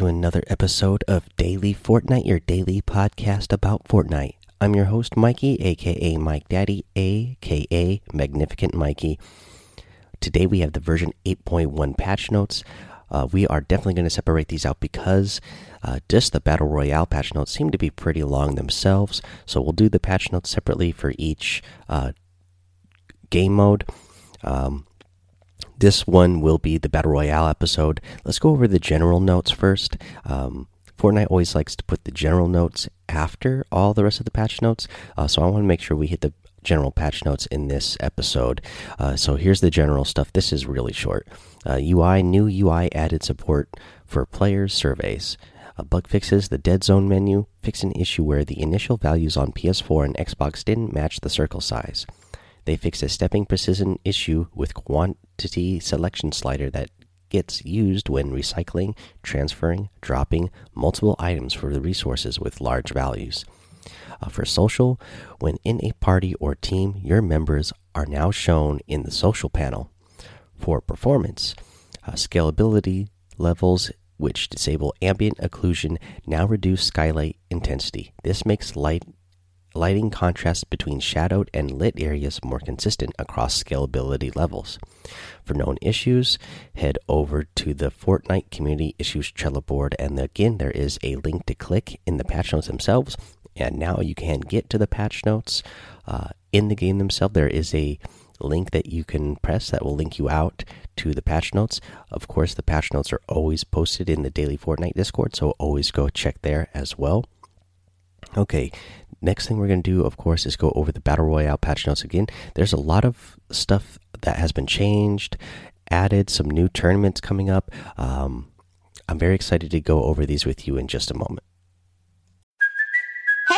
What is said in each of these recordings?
To another episode of Daily Fortnite, your daily podcast about Fortnite. I'm your host, Mikey, aka Mike Daddy, aka Magnificent Mikey. Today we have the version 8.1 patch notes. Uh, we are definitely going to separate these out because uh, just the Battle Royale patch notes seem to be pretty long themselves. So we'll do the patch notes separately for each uh, game mode. Um, this one will be the Battle Royale episode. Let's go over the general notes first. Um, Fortnite always likes to put the general notes after all the rest of the patch notes, uh, so I want to make sure we hit the general patch notes in this episode. Uh, so here's the general stuff. This is really short. Uh, UI new UI added support for players surveys. Uh, bug fixes the dead zone menu. Fix an issue where the initial values on PS4 and Xbox didn't match the circle size. They fixed a stepping precision issue with quantity selection slider that gets used when recycling, transferring, dropping multiple items for the resources with large values. Uh, for social, when in a party or team, your members are now shown in the social panel. For performance, uh, scalability levels which disable ambient occlusion now reduce skylight intensity. This makes light lighting contrast between shadowed and lit areas more consistent across scalability levels. For known issues, head over to the Fortnite Community Issues Trello board, and again, there is a link to click in the patch notes themselves. And now you can get to the patch notes uh, in the game themselves. There is a link that you can press that will link you out to the patch notes. Of course, the patch notes are always posted in the Daily Fortnite Discord, so always go check there as well. Okay, next thing we're going to do, of course, is go over the Battle Royale patch notes again. There's a lot of stuff that has been changed, added, some new tournaments coming up. Um, I'm very excited to go over these with you in just a moment.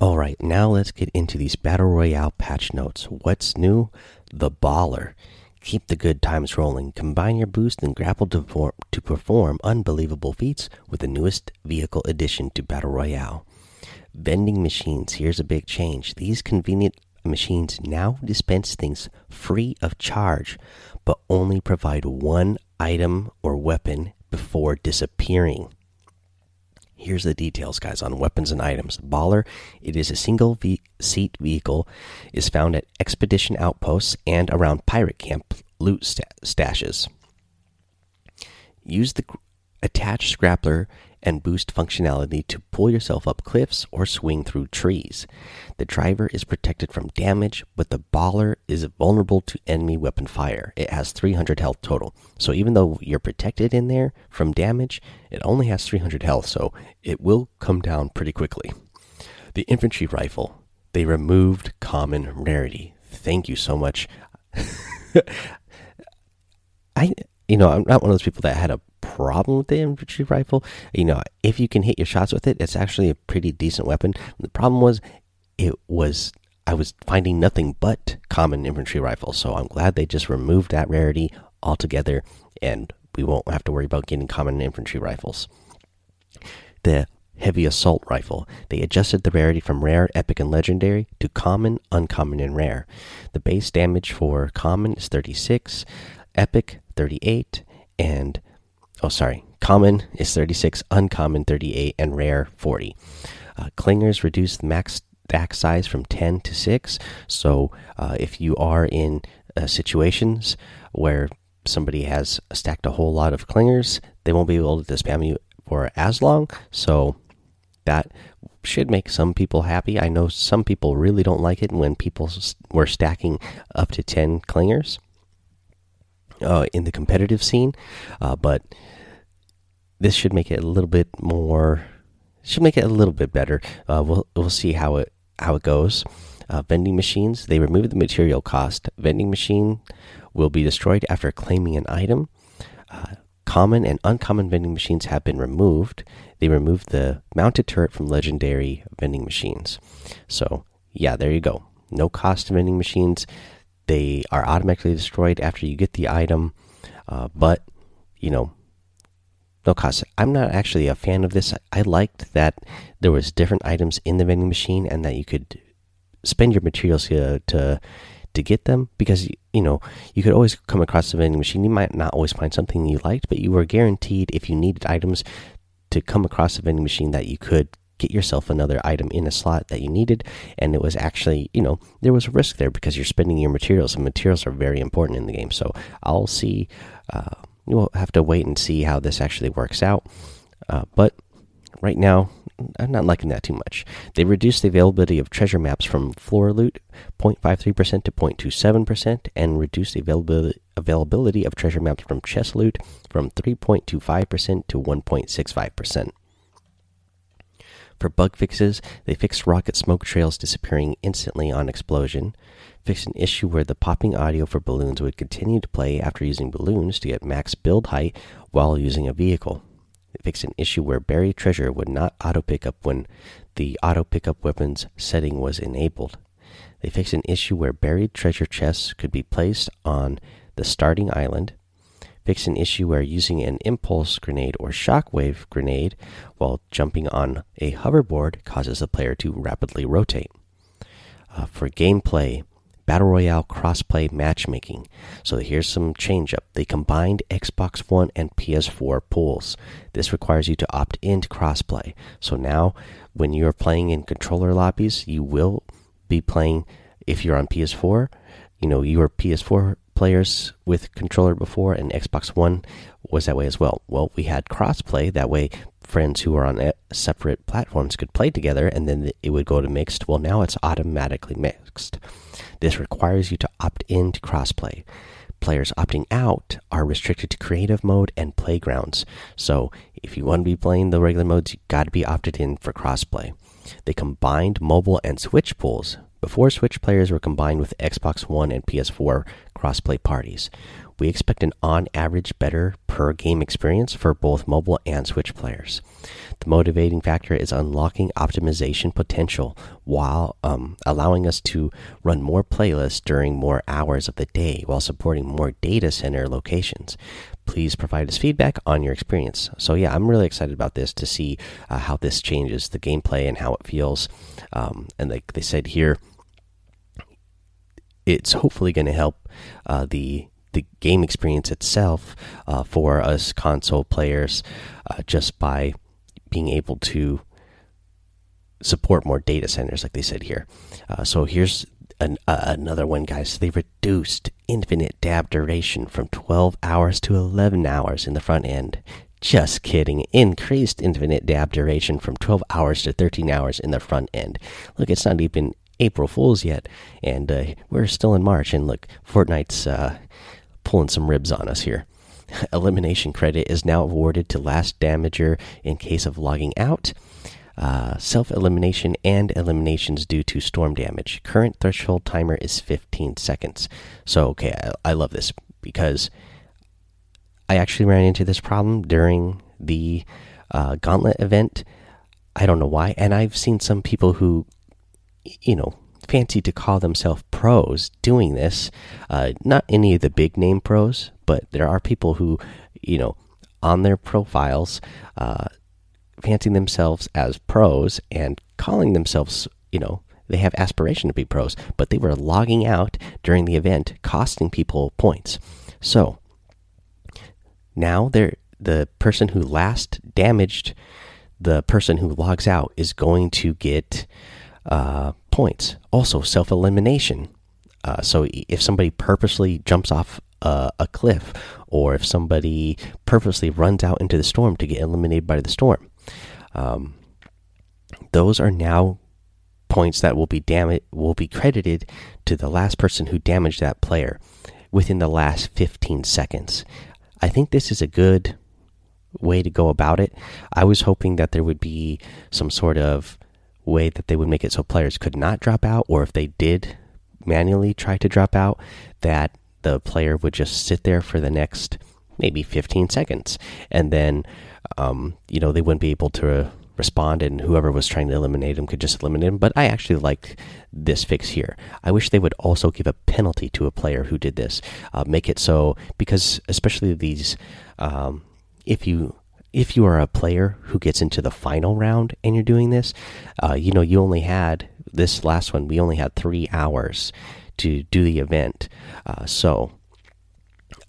All right, now let's get into these Battle Royale patch notes. What's new? The Baller. Keep the good times rolling. Combine your boost and grapple to, to perform unbelievable feats with the newest vehicle addition to Battle Royale. Vending machines. Here's a big change. These convenient machines now dispense things free of charge, but only provide one item or weapon before disappearing. Here's the details, guys, on weapons and items. Baller, it is a single seat vehicle, is found at expedition outposts and around pirate camp loot stashes. Use the attached grappler and boost functionality to pull yourself up cliffs or swing through trees. The driver is protected from damage, but the baller is vulnerable to enemy weapon fire. It has 300 health total. So even though you're protected in there from damage, it only has 300 health, so it will come down pretty quickly. The infantry rifle, they removed common rarity. Thank you so much. I you know, I'm not one of those people that had a problem with the infantry rifle. You know, if you can hit your shots with it, it's actually a pretty decent weapon. The problem was, it was I was finding nothing but common infantry rifles. So I'm glad they just removed that rarity altogether, and we won't have to worry about getting common infantry rifles. The heavy assault rifle. They adjusted the rarity from rare, epic, and legendary to common, uncommon, and rare. The base damage for common is 36, epic 38, and oh, sorry, common is 36, uncommon 38, and rare 40. Uh, clingers reduce the max stack size from 10 to 6. So uh, if you are in uh, situations where somebody has stacked a whole lot of clingers, they won't be able to spam you for as long. So that should make some people happy. I know some people really don't like it when people were stacking up to 10 clingers uh, in the competitive scene, uh, but this should make it a little bit more. Should make it a little bit better. Uh, we'll we'll see how it how it goes. Uh, vending machines they remove the material cost. Vending machine will be destroyed after claiming an item. Uh, common and uncommon vending machines have been removed. They removed the mounted turret from legendary vending machines. So, yeah, there you go. No cost vending machines. They are automatically destroyed after you get the item, uh, but you know, no cost. I'm not actually a fan of this. I liked that there was different items in the vending machine and that you could spend your materials to to, to get them because you know you could always come across the vending machine. You might not always find something you liked, but you were guaranteed if you needed items to come across the vending machine that you could get yourself another item in a slot that you needed and it was actually you know there was a risk there because you're spending your materials and materials are very important in the game so i'll see uh, we'll have to wait and see how this actually works out uh, but right now I'm not liking that too much. They reduced the availability of treasure maps from floor loot 0.53% to 0.27% and reduced the availability availability of treasure maps from chest loot from 3.25% to 1.65%. For bug fixes, they fixed rocket smoke trails disappearing instantly on explosion, fixed an issue where the popping audio for balloons would continue to play after using balloons to get max build height while using a vehicle Fixed an issue where buried treasure would not auto pick up when the auto pickup weapons setting was enabled. They fixed an issue where buried treasure chests could be placed on the starting island. Fixed an issue where using an impulse grenade or shockwave grenade while jumping on a hoverboard causes the player to rapidly rotate. Uh, for gameplay, Battle Royale crossplay matchmaking. So here's some change up. They combined Xbox One and PS4 pools. This requires you to opt into crossplay. So now when you're playing in controller lobbies, you will be playing if you're on PS4, you know, your PS4 players with controller before and Xbox One was that way as well. Well, we had crossplay that way friends who are on separate platforms could play together and then it would go to mixed. Well, now it's automatically mixed. This requires you to opt in to crossplay. Players opting out are restricted to creative mode and playgrounds. So, if you want to be playing the regular modes, you got to be opted in for crossplay. They combined mobile and Switch pools. Before Switch players were combined with Xbox One and PS4 crossplay parties we expect an on average better per game experience for both mobile and Switch players. The motivating factor is unlocking optimization potential while um, allowing us to run more playlists during more hours of the day while supporting more data center locations. Please provide us feedback on your experience. So, yeah, I'm really excited about this to see uh, how this changes the gameplay and how it feels. Um, and like they said here, it's hopefully going to help uh, the the game experience itself uh, for us console players uh, just by being able to support more data centers, like they said here. Uh, so here's an, uh, another one, guys. They reduced infinite dab duration from 12 hours to 11 hours in the front end. Just kidding. Increased infinite dab duration from 12 hours to 13 hours in the front end. Look, it's not even April Fool's yet, and uh, we're still in March. And look, Fortnite's uh, pulling some ribs on us here. Elimination credit is now awarded to last damager in case of logging out. Uh, Self elimination and eliminations due to storm damage. Current threshold timer is 15 seconds. So, okay, I, I love this because I actually ran into this problem during the uh, Gauntlet event. I don't know why. And I've seen some people who, you know, fancy to call themselves pros doing this. Uh, not any of the big name pros, but there are people who, you know, on their profiles, uh, fancying themselves as pros and calling themselves, you know, they have aspiration to be pros, but they were logging out during the event, costing people points. So now they're the person who last damaged the person who logs out is going to get uh, points. Also, self elimination. Uh, so if somebody purposely jumps off a, a, cliff, or if somebody purposely runs out into the storm to get eliminated by the storm, um, those are now points that will be damage will be credited to the last person who damaged that player within the last 15 seconds. I think this is a good way to go about it. I was hoping that there would be some sort of way that they would make it so players could not drop out, or if they did manually try to drop out, that the player would just sit there for the next maybe 15 seconds, and then um, you know they wouldn't be able to respond, and whoever was trying to eliminate him could just eliminate him. But I actually like this fix here. I wish they would also give a penalty to a player who did this. Uh, make it so because especially these, um, if you if you are a player who gets into the final round and you're doing this, uh, you know you only had this last one. We only had three hours to do the event, uh, so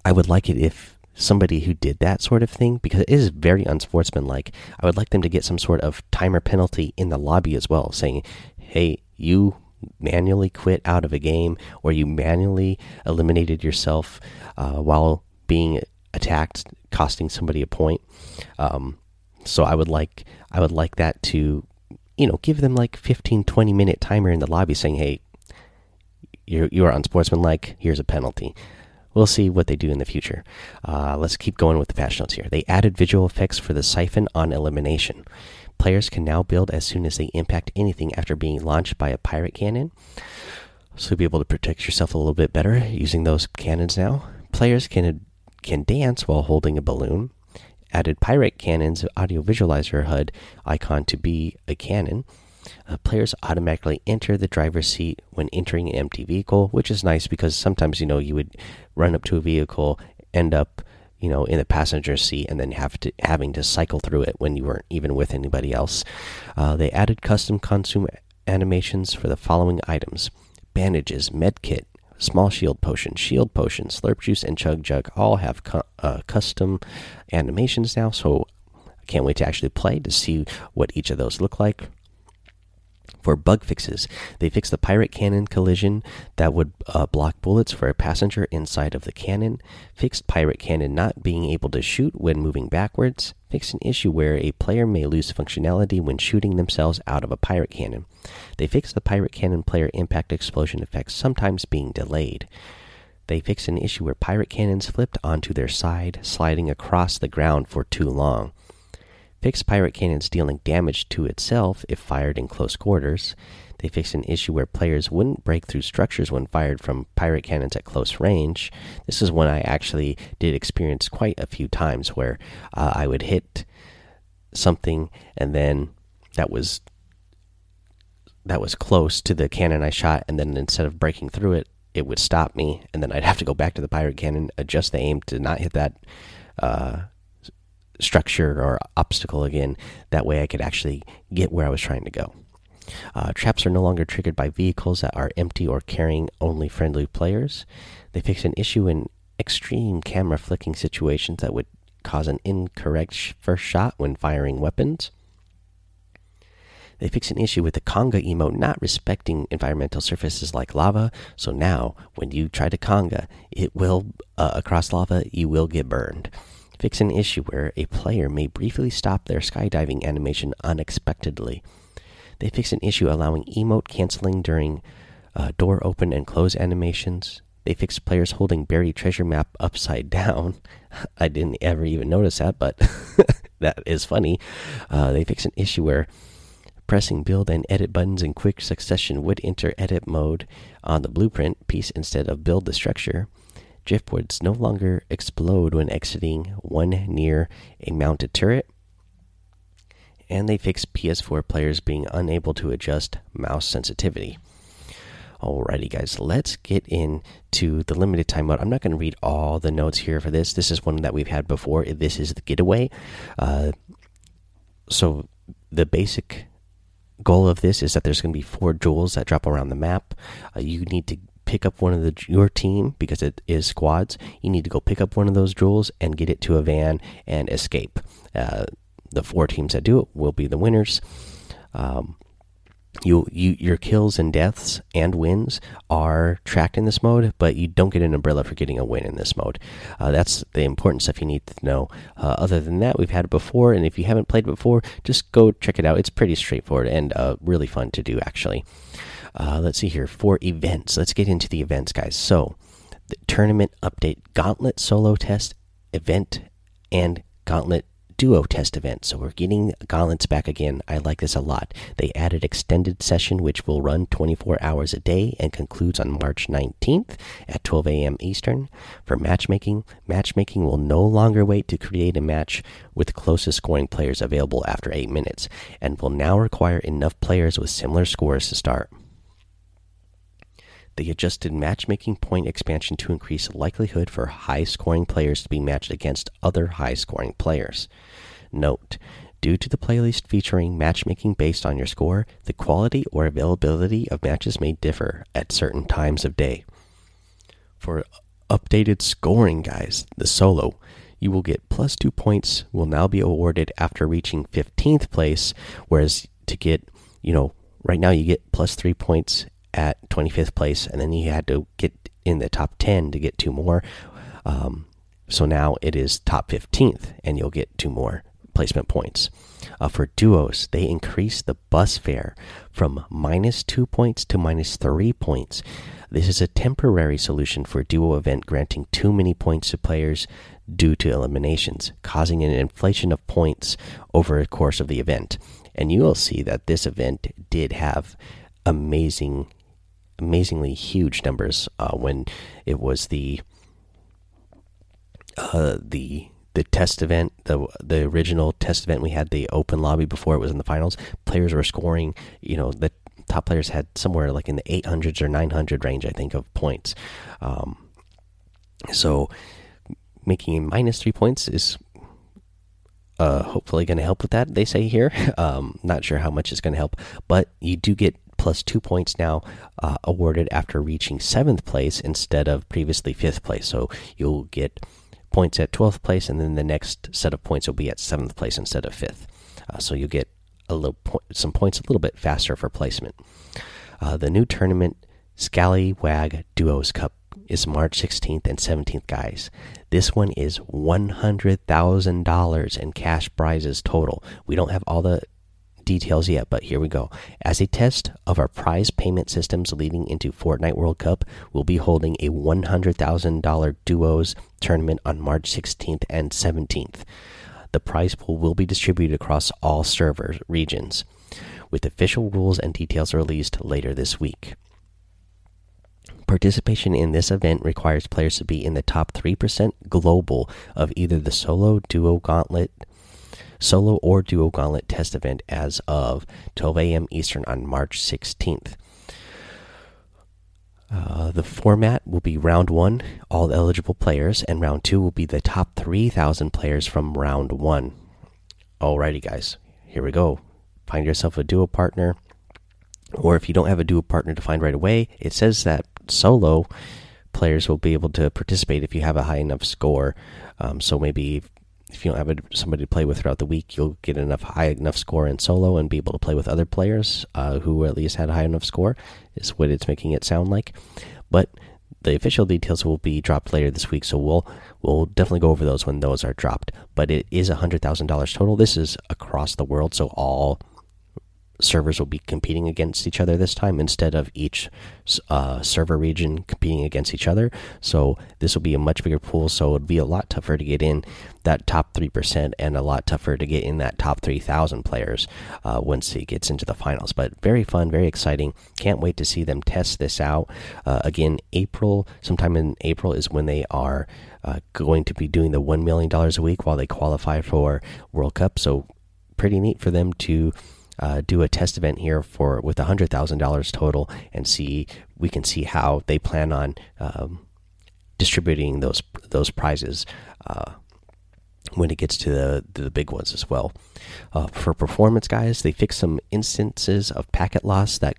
I would like it if somebody who did that sort of thing because it is very unsportsmanlike. I would like them to get some sort of timer penalty in the lobby as well, saying, "Hey, you manually quit out of a game or you manually eliminated yourself uh, while being attacked, costing somebody a point." Um, so I would like I would like that to, you know, give them like 15, 20 minute timer in the lobby, saying, "Hey, you're you are unsportsmanlike. Here's a penalty." We'll see what they do in the future. Uh, let's keep going with the patch notes here. They added visual effects for the siphon on elimination. Players can now build as soon as they impact anything after being launched by a pirate cannon. So you'll be able to protect yourself a little bit better using those cannons now. Players can can dance while holding a balloon. Added pirate cannons audio visualizer HUD icon to be a cannon. Uh, players automatically enter the driver's seat when entering an empty vehicle, which is nice because sometimes you know you would run up to a vehicle, end up you know in the passenger seat, and then have to having to cycle through it when you weren't even with anybody else. Uh, they added custom consume animations for the following items: bandages, med kit, small shield potion, shield potion, slurp juice, and chug jug all have uh, custom animations now. So I can't wait to actually play to see what each of those look like for bug fixes. They fixed the pirate cannon collision that would uh, block bullets for a passenger inside of the cannon, fixed pirate cannon not being able to shoot when moving backwards, fixed an issue where a player may lose functionality when shooting themselves out of a pirate cannon. They fixed the pirate cannon player impact explosion effects sometimes being delayed. They fixed an issue where pirate cannons flipped onto their side, sliding across the ground for too long. Fix pirate cannons dealing damage to itself if fired in close quarters. They fixed an issue where players wouldn't break through structures when fired from pirate cannons at close range. This is one I actually did experience quite a few times where uh, I would hit something and then that was that was close to the cannon I shot and then instead of breaking through it it would stop me and then I'd have to go back to the pirate cannon adjust the aim to not hit that uh, structure or obstacle again. That way I could actually get where I was trying to go. Uh, traps are no longer triggered by vehicles that are empty or carrying only friendly players. They fix an issue in extreme camera flicking situations that would cause an incorrect sh first shot when firing weapons. They fix an issue with the conga emote not respecting environmental surfaces like lava. So now, when you try to conga, it will uh, across lava, you will get burned. Fix an issue where a player may briefly stop their skydiving animation unexpectedly. They fix an issue allowing emote canceling during uh, door open and close animations. They fix players holding buried treasure map upside down. I didn't ever even notice that, but that is funny. Uh, they fix an issue where pressing build and edit buttons in quick succession would enter edit mode on the blueprint piece instead of build the structure. Driftwood's no longer explode when exiting one near a mounted turret. And they fixed PS4 players being unable to adjust mouse sensitivity. Alrighty, guys, let's get into the limited time mode. I'm not going to read all the notes here for this. This is one that we've had before. This is the getaway. Uh, so, the basic goal of this is that there's going to be four jewels that drop around the map. Uh, you need to pick up one of the your team because it is squads. You need to go pick up one of those jewels and get it to a van and escape. Uh, the four teams that do it will be the winners. Um, you, you your kills and deaths and wins are tracked in this mode, but you don't get an umbrella for getting a win in this mode. Uh, that's the important stuff you need to know. Uh, other than that, we've had it before, and if you haven't played before, just go check it out. It's pretty straightforward and uh, really fun to do, actually. Uh, let's see here for events. Let's get into the events, guys. So, the tournament update, Gauntlet solo test event, and Gauntlet duo test event. So we're getting gauntlets back again. I like this a lot. They added extended session, which will run 24 hours a day and concludes on March 19th at 12 a.m. Eastern. For matchmaking, matchmaking will no longer wait to create a match with closest scoring players available after 8 minutes and will now require enough players with similar scores to start. They adjusted matchmaking point expansion to increase likelihood for high scoring players to be matched against other high scoring players. Note, due to the playlist featuring matchmaking based on your score, the quality or availability of matches may differ at certain times of day. For updated scoring, guys, the solo, you will get plus two points will now be awarded after reaching 15th place, whereas to get, you know, right now you get plus three points at 25th place, and then you had to get in the top 10 to get two more. Um, so now it is top 15th, and you'll get two more placement points. Uh, for duos, they increased the bus fare from minus two points to minus three points. This is a temporary solution for a duo event granting too many points to players due to eliminations, causing an inflation of points over the course of the event. And you will see that this event did have amazing amazingly huge numbers uh, when it was the uh, the the test event, the the original test event. We had the open lobby before it was in the finals. Players were scoring. You know, the top players had somewhere like in the 800s or 900 range, I think, of points. Um, so making minus three points is uh, hopefully going to help with that. They say here. Um, not sure how much it's going to help, but you do get plus two points now uh, awarded after reaching seventh place instead of previously fifth place. So you'll get points at 12th place, and then the next set of points will be at seventh place instead of fifth. Uh, so you'll get a little po some points a little bit faster for placement. Uh, the new tournament, Scallywag Duos Cup, is March 16th and 17th, guys. This one is $100,000 in cash prizes total. We don't have all the details yet, but here we go. As a test of our prize payment systems leading into Fortnite World Cup, we'll be holding a $100,000 duos tournament on March 16th and 17th. The prize pool will be distributed across all server regions, with official rules and details released later this week. Participation in this event requires players to be in the top 3% global of either the solo, duo, gauntlet, solo or duo gauntlet test event as of 12 a.m. Eastern on March 16th. Uh, the format will be round one, all eligible players, and round two will be the top 3,000 players from round one. Alrighty, guys, here we go. Find yourself a duo partner, or if you don't have a duo partner to find right away, it says that solo players will be able to participate if you have a high enough score. Um, so maybe if you don't have somebody to play with throughout the week, you'll get enough high enough score in solo and be able to play with other players uh, who at least had a high enough score. Is what it's making it sound like. But the official details will be dropped later this week, so we'll we'll definitely go over those when those are dropped. But it is a hundred thousand dollars total. This is across the world, so all servers will be competing against each other this time instead of each uh, server region competing against each other. So this will be a much bigger pool. So it'd be a lot tougher to get in that top three percent and a lot tougher to get in that top three thousand players uh, once it gets into the finals. But very fun, very exciting. Can't wait to see them test this out. Uh, again, April, sometime in April is when they are uh, going to be doing the one million dollars a week while they qualify for World Cup. So pretty neat for them to uh, do a test event here for with hundred thousand dollars total and see we can see how they plan on um, distributing those those prizes uh, when it gets to the the big ones as well. Uh, for performance guys, they fix some instances of packet loss that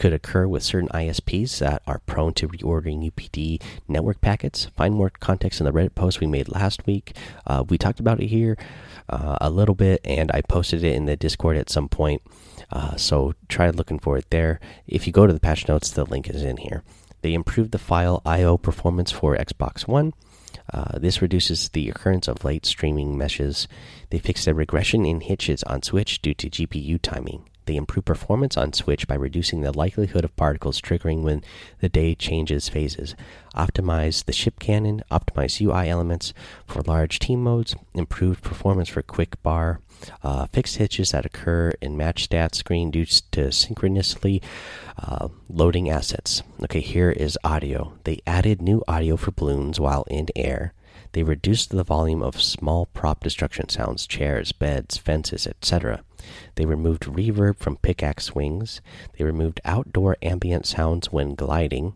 could occur with certain ISPs that are prone to reordering UDP network packets. Find more context in the Reddit post we made last week. Uh, we talked about it here uh, a little bit, and I posted it in the Discord at some point. Uh, so try looking for it there. If you go to the patch notes, the link is in here. They improved the file I/O performance for Xbox One. Uh, this reduces the occurrence of late streaming meshes. They fixed a regression in hitches on Switch due to GPU timing. They improve performance on Switch by reducing the likelihood of particles triggering when the day changes phases. Optimize the ship cannon, optimize UI elements for large team modes, improved performance for quick bar, uh, fixed hitches that occur in match stats screen due to synchronously uh, loading assets. Okay, here is audio. They added new audio for balloons while in air. They reduced the volume of small prop destruction sounds, chairs, beds, fences, etc. They removed reverb from pickaxe swings. They removed outdoor ambient sounds when gliding.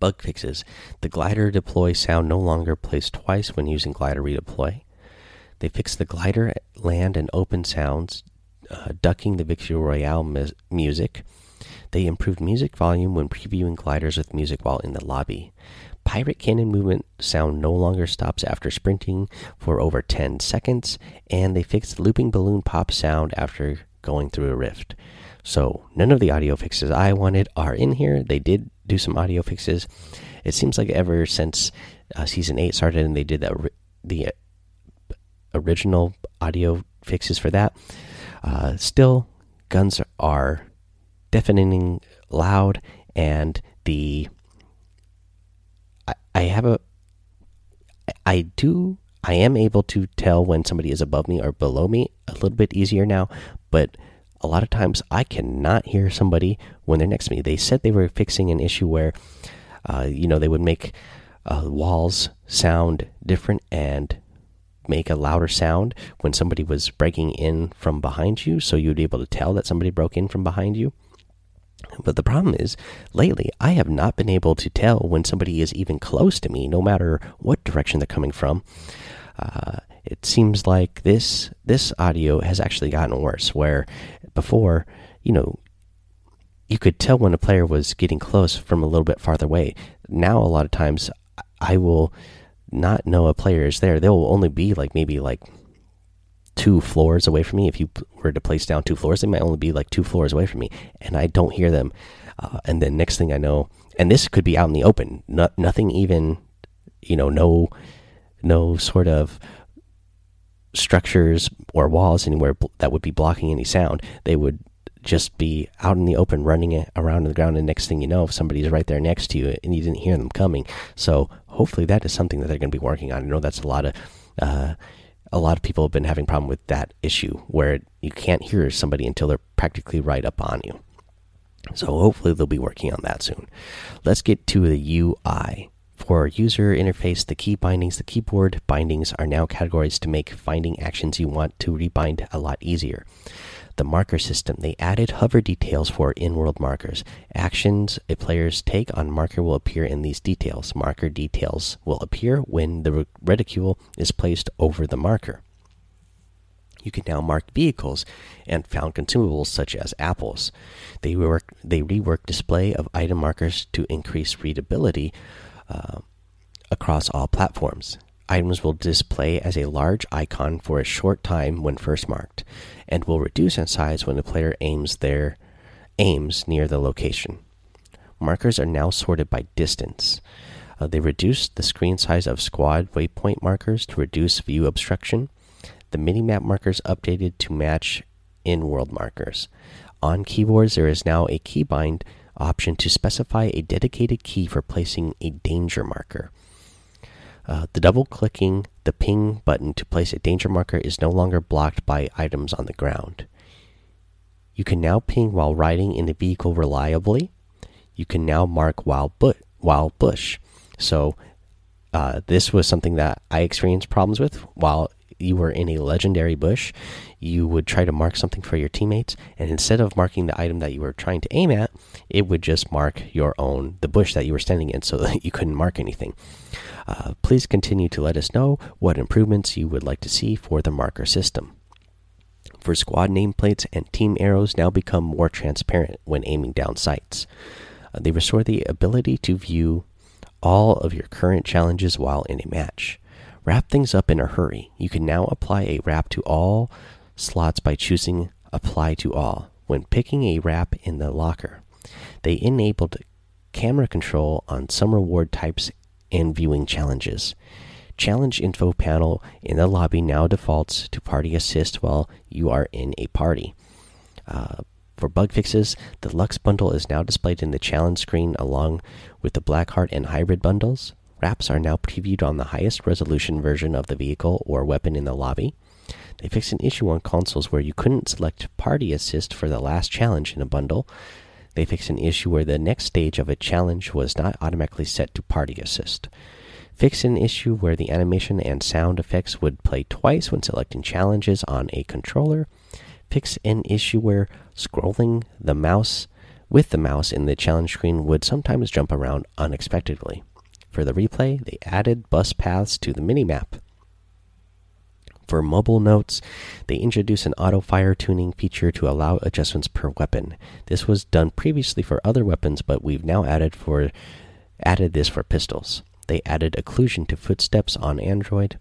Bug fixes. The glider deploy sound no longer plays twice when using glider redeploy. They fixed the glider land and open sounds, uh, ducking the Victory Royale music. They improved music volume when previewing gliders with music while in the lobby. Pirate cannon movement sound no longer stops after sprinting for over 10 seconds, and they fixed looping balloon pop sound after going through a rift. So, none of the audio fixes I wanted are in here. They did do some audio fixes. It seems like ever since uh, season 8 started and they did the, the uh, original audio fixes for that, uh, still, guns are deafening loud, and the I have a I do I am able to tell when somebody is above me or below me a little bit easier now, but a lot of times I cannot hear somebody when they're next to me. They said they were fixing an issue where, uh, you know, they would make uh, walls sound different and make a louder sound when somebody was breaking in from behind you, so you'd be able to tell that somebody broke in from behind you. But the problem is, lately, I have not been able to tell when somebody is even close to me, no matter what direction they're coming from. Uh, it seems like this this audio has actually gotten worse. Where before, you know, you could tell when a player was getting close from a little bit farther away. Now, a lot of times, I will not know a player is there. They'll only be like maybe like two floors away from me. If you were to place down two floors, they might only be like two floors away from me, and I don't hear them. Uh, and then next thing I know, and this could be out in the open, no, nothing even, you know, no, no sort of structures or walls anywhere that would be blocking any sound. They would just be out in the open, running around the ground. And next thing you know, if somebody's right there next to you and you didn't hear them coming, so hopefully that is something that they're going to be working on. I know that's a lot of. Uh, a lot of people have been having problem with that issue where you can't hear somebody until they're practically right up on you. So hopefully they'll be working on that soon. Let's get to the UI. For user interface, the key bindings, the keyboard bindings are now categories to make finding actions you want to rebind a lot easier the marker system. They added hover details for in world markers. Actions a player's take on marker will appear in these details. Marker details will appear when the reticule is placed over the marker. You can now mark vehicles and found consumables such as apples. They, work, they rework display of item markers to increase readability uh, across all platforms. Items will display as a large icon for a short time when first marked and will reduce in size when the player aims their aims near the location. Markers are now sorted by distance. Uh, they reduced the screen size of squad waypoint markers to reduce view obstruction. The minimap markers updated to match in world markers. On keyboards, there is now a keybind option to specify a dedicated key for placing a danger marker. Uh, the double clicking the ping button to place a danger marker is no longer blocked by items on the ground. You can now ping while riding in the vehicle reliably. You can now mark while, but, while bush. So, uh, this was something that I experienced problems with while you were in a legendary bush. You would try to mark something for your teammates, and instead of marking the item that you were trying to aim at, it would just mark your own the bush that you were standing in, so that you couldn't mark anything. Uh, please continue to let us know what improvements you would like to see for the marker system. For squad nameplates and team arrows now become more transparent when aiming down sights. Uh, they restore the ability to view all of your current challenges while in a match. Wrap things up in a hurry. You can now apply a wrap to all slots by choosing Apply to All when picking a wrap in the locker. They enabled camera control on some reward types and viewing challenges. Challenge info panel in the lobby now defaults to party assist while you are in a party. Uh, for bug fixes, the Luxe bundle is now displayed in the challenge screen along with the Blackheart and Hybrid bundles. Wraps are now previewed on the highest resolution version of the vehicle or weapon in the lobby. They fixed an issue on consoles where you couldn't select Party Assist for the last challenge in a bundle. They fixed an issue where the next stage of a challenge was not automatically set to Party Assist. Fixed an issue where the animation and sound effects would play twice when selecting challenges on a controller. Fix an issue where scrolling the mouse with the mouse in the challenge screen would sometimes jump around unexpectedly. For the replay, they added bus paths to the minimap. For mobile notes, they introduced an auto fire tuning feature to allow adjustments per weapon. This was done previously for other weapons, but we've now added for added this for pistols. They added occlusion to footsteps on Android,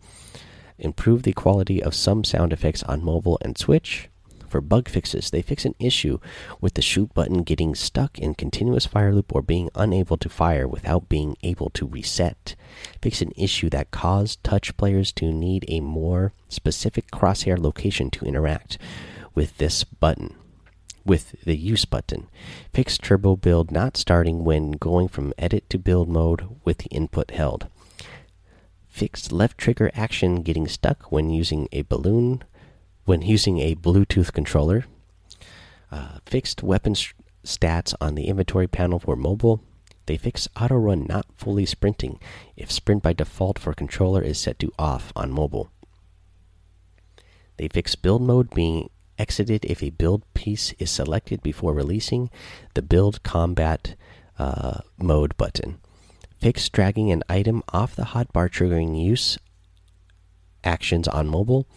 improved the quality of some sound effects on mobile and Switch, for bug fixes. They fix an issue with the shoot button getting stuck in continuous fire loop or being unable to fire without being able to reset. Fix an issue that caused touch players to need a more specific crosshair location to interact with this button. With the use button. Fix turbo build not starting when going from edit to build mode with the input held. Fix left trigger action getting stuck when using a balloon when using a Bluetooth controller. Uh, fixed weapon stats on the inventory panel for mobile. They fix auto run not fully sprinting if sprint by default for controller is set to off on mobile. They fix build mode being exited if a build piece is selected before releasing the build combat uh, mode button. Fix dragging an item off the hotbar triggering use actions on mobile.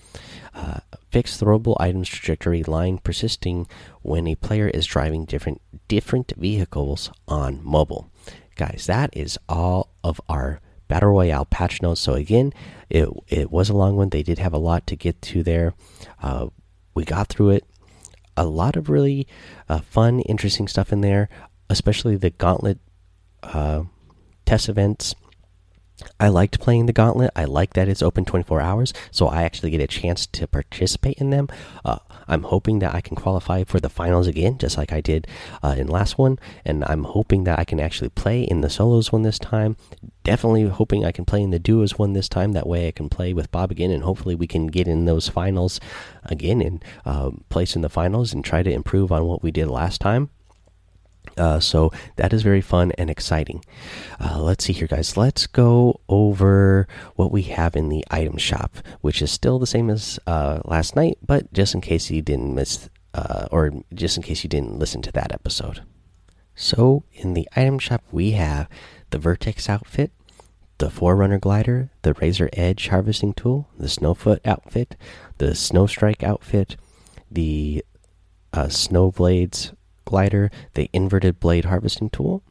Uh, fixed throwable items trajectory line persisting when a player is driving different different vehicles on mobile. Guys, that is all of our battle royale patch notes. So again, it it was a long one. They did have a lot to get to there. Uh, we got through it. A lot of really uh, fun, interesting stuff in there, especially the gauntlet uh, test events I liked playing the gauntlet. I like that it's open 24 hours, so I actually get a chance to participate in them. Uh, I'm hoping that I can qualify for the finals again, just like I did uh, in last one, and I'm hoping that I can actually play in the solos one this time. Definitely hoping I can play in the duos one this time. That way I can play with Bob again, and hopefully we can get in those finals again and uh, place in the finals and try to improve on what we did last time. Uh, so that is very fun and exciting. Uh, let's see here, guys. Let's go over what we have in the item shop, which is still the same as uh, last night, but just in case you didn't miss, uh, or just in case you didn't listen to that episode. So in the item shop, we have the Vertex outfit, the Forerunner glider, the Razor Edge harvesting tool, the Snowfoot outfit, the Snowstrike outfit, the uh, Snowblades glider, the inverted blade harvesting tool,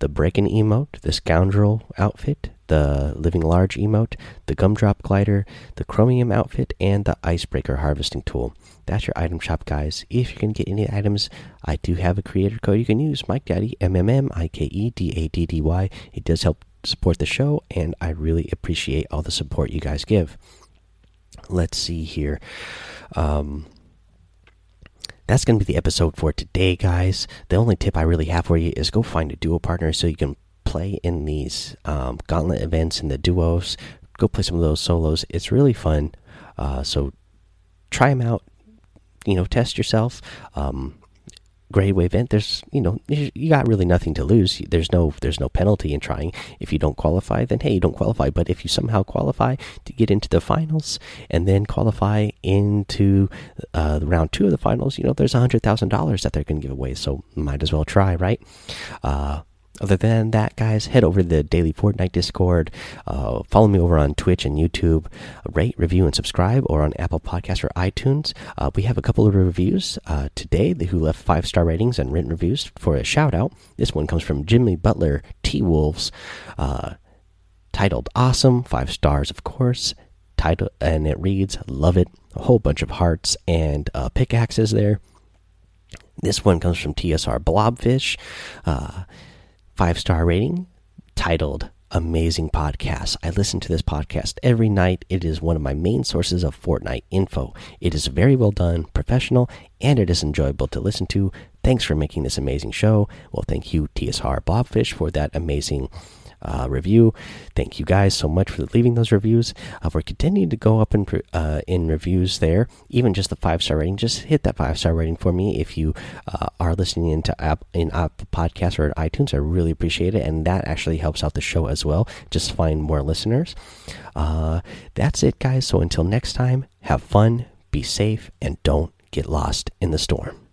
the breaking emote, the scoundrel outfit, the living large emote, the gumdrop glider, the chromium outfit, and the icebreaker harvesting tool. That's your item shop, guys. If you can get any items, I do have a creator code you can use, Mike Daddy, M M M I K E D A D D Y. It does help support the show, and I really appreciate all the support you guys give. Let's see here. Um, that's going to be the episode for today, guys. The only tip I really have for you is go find a duo partner so you can play in these um, gauntlet events in the duos. Go play some of those solos. It's really fun. Uh, so try them out. You know, test yourself. Um, grade event there's you know you got really nothing to lose. There's no there's no penalty in trying. If you don't qualify then hey you don't qualify. But if you somehow qualify to get into the finals and then qualify into uh, round two of the finals you know there's a hundred thousand dollars that they're going to give away. So might as well try right? Uh, other than that, guys, head over to the Daily Fortnite Discord. Uh, follow me over on Twitch and YouTube. Rate, review, and subscribe, or on Apple Podcasts or iTunes. Uh, we have a couple of reviews uh, today who left five star ratings and written reviews for a shout out. This one comes from Jimmy Butler T Wolves, uh, titled "Awesome," five stars, of course. Title and it reads, "Love it." A whole bunch of hearts and uh, pickaxes there. This one comes from TSR Blobfish. Five star rating titled amazing podcast. I listen to this podcast every night. It is one of my main sources of Fortnite info. It is very well done, professional, and it is enjoyable to listen to. Thanks for making this amazing show. Well, thank you, TSR Bobfish, for that amazing uh, review. Thank you guys so much for leaving those reviews. Uh, we're continuing to go up in uh, in reviews there, even just the five star rating. Just hit that five star rating for me if you uh, are listening into app in Apple Podcasts or iTunes. I really appreciate it, and that actually helps out the show as well. Just find more listeners. Uh, that's it, guys. So until next time, have fun, be safe, and don't get lost in the storm.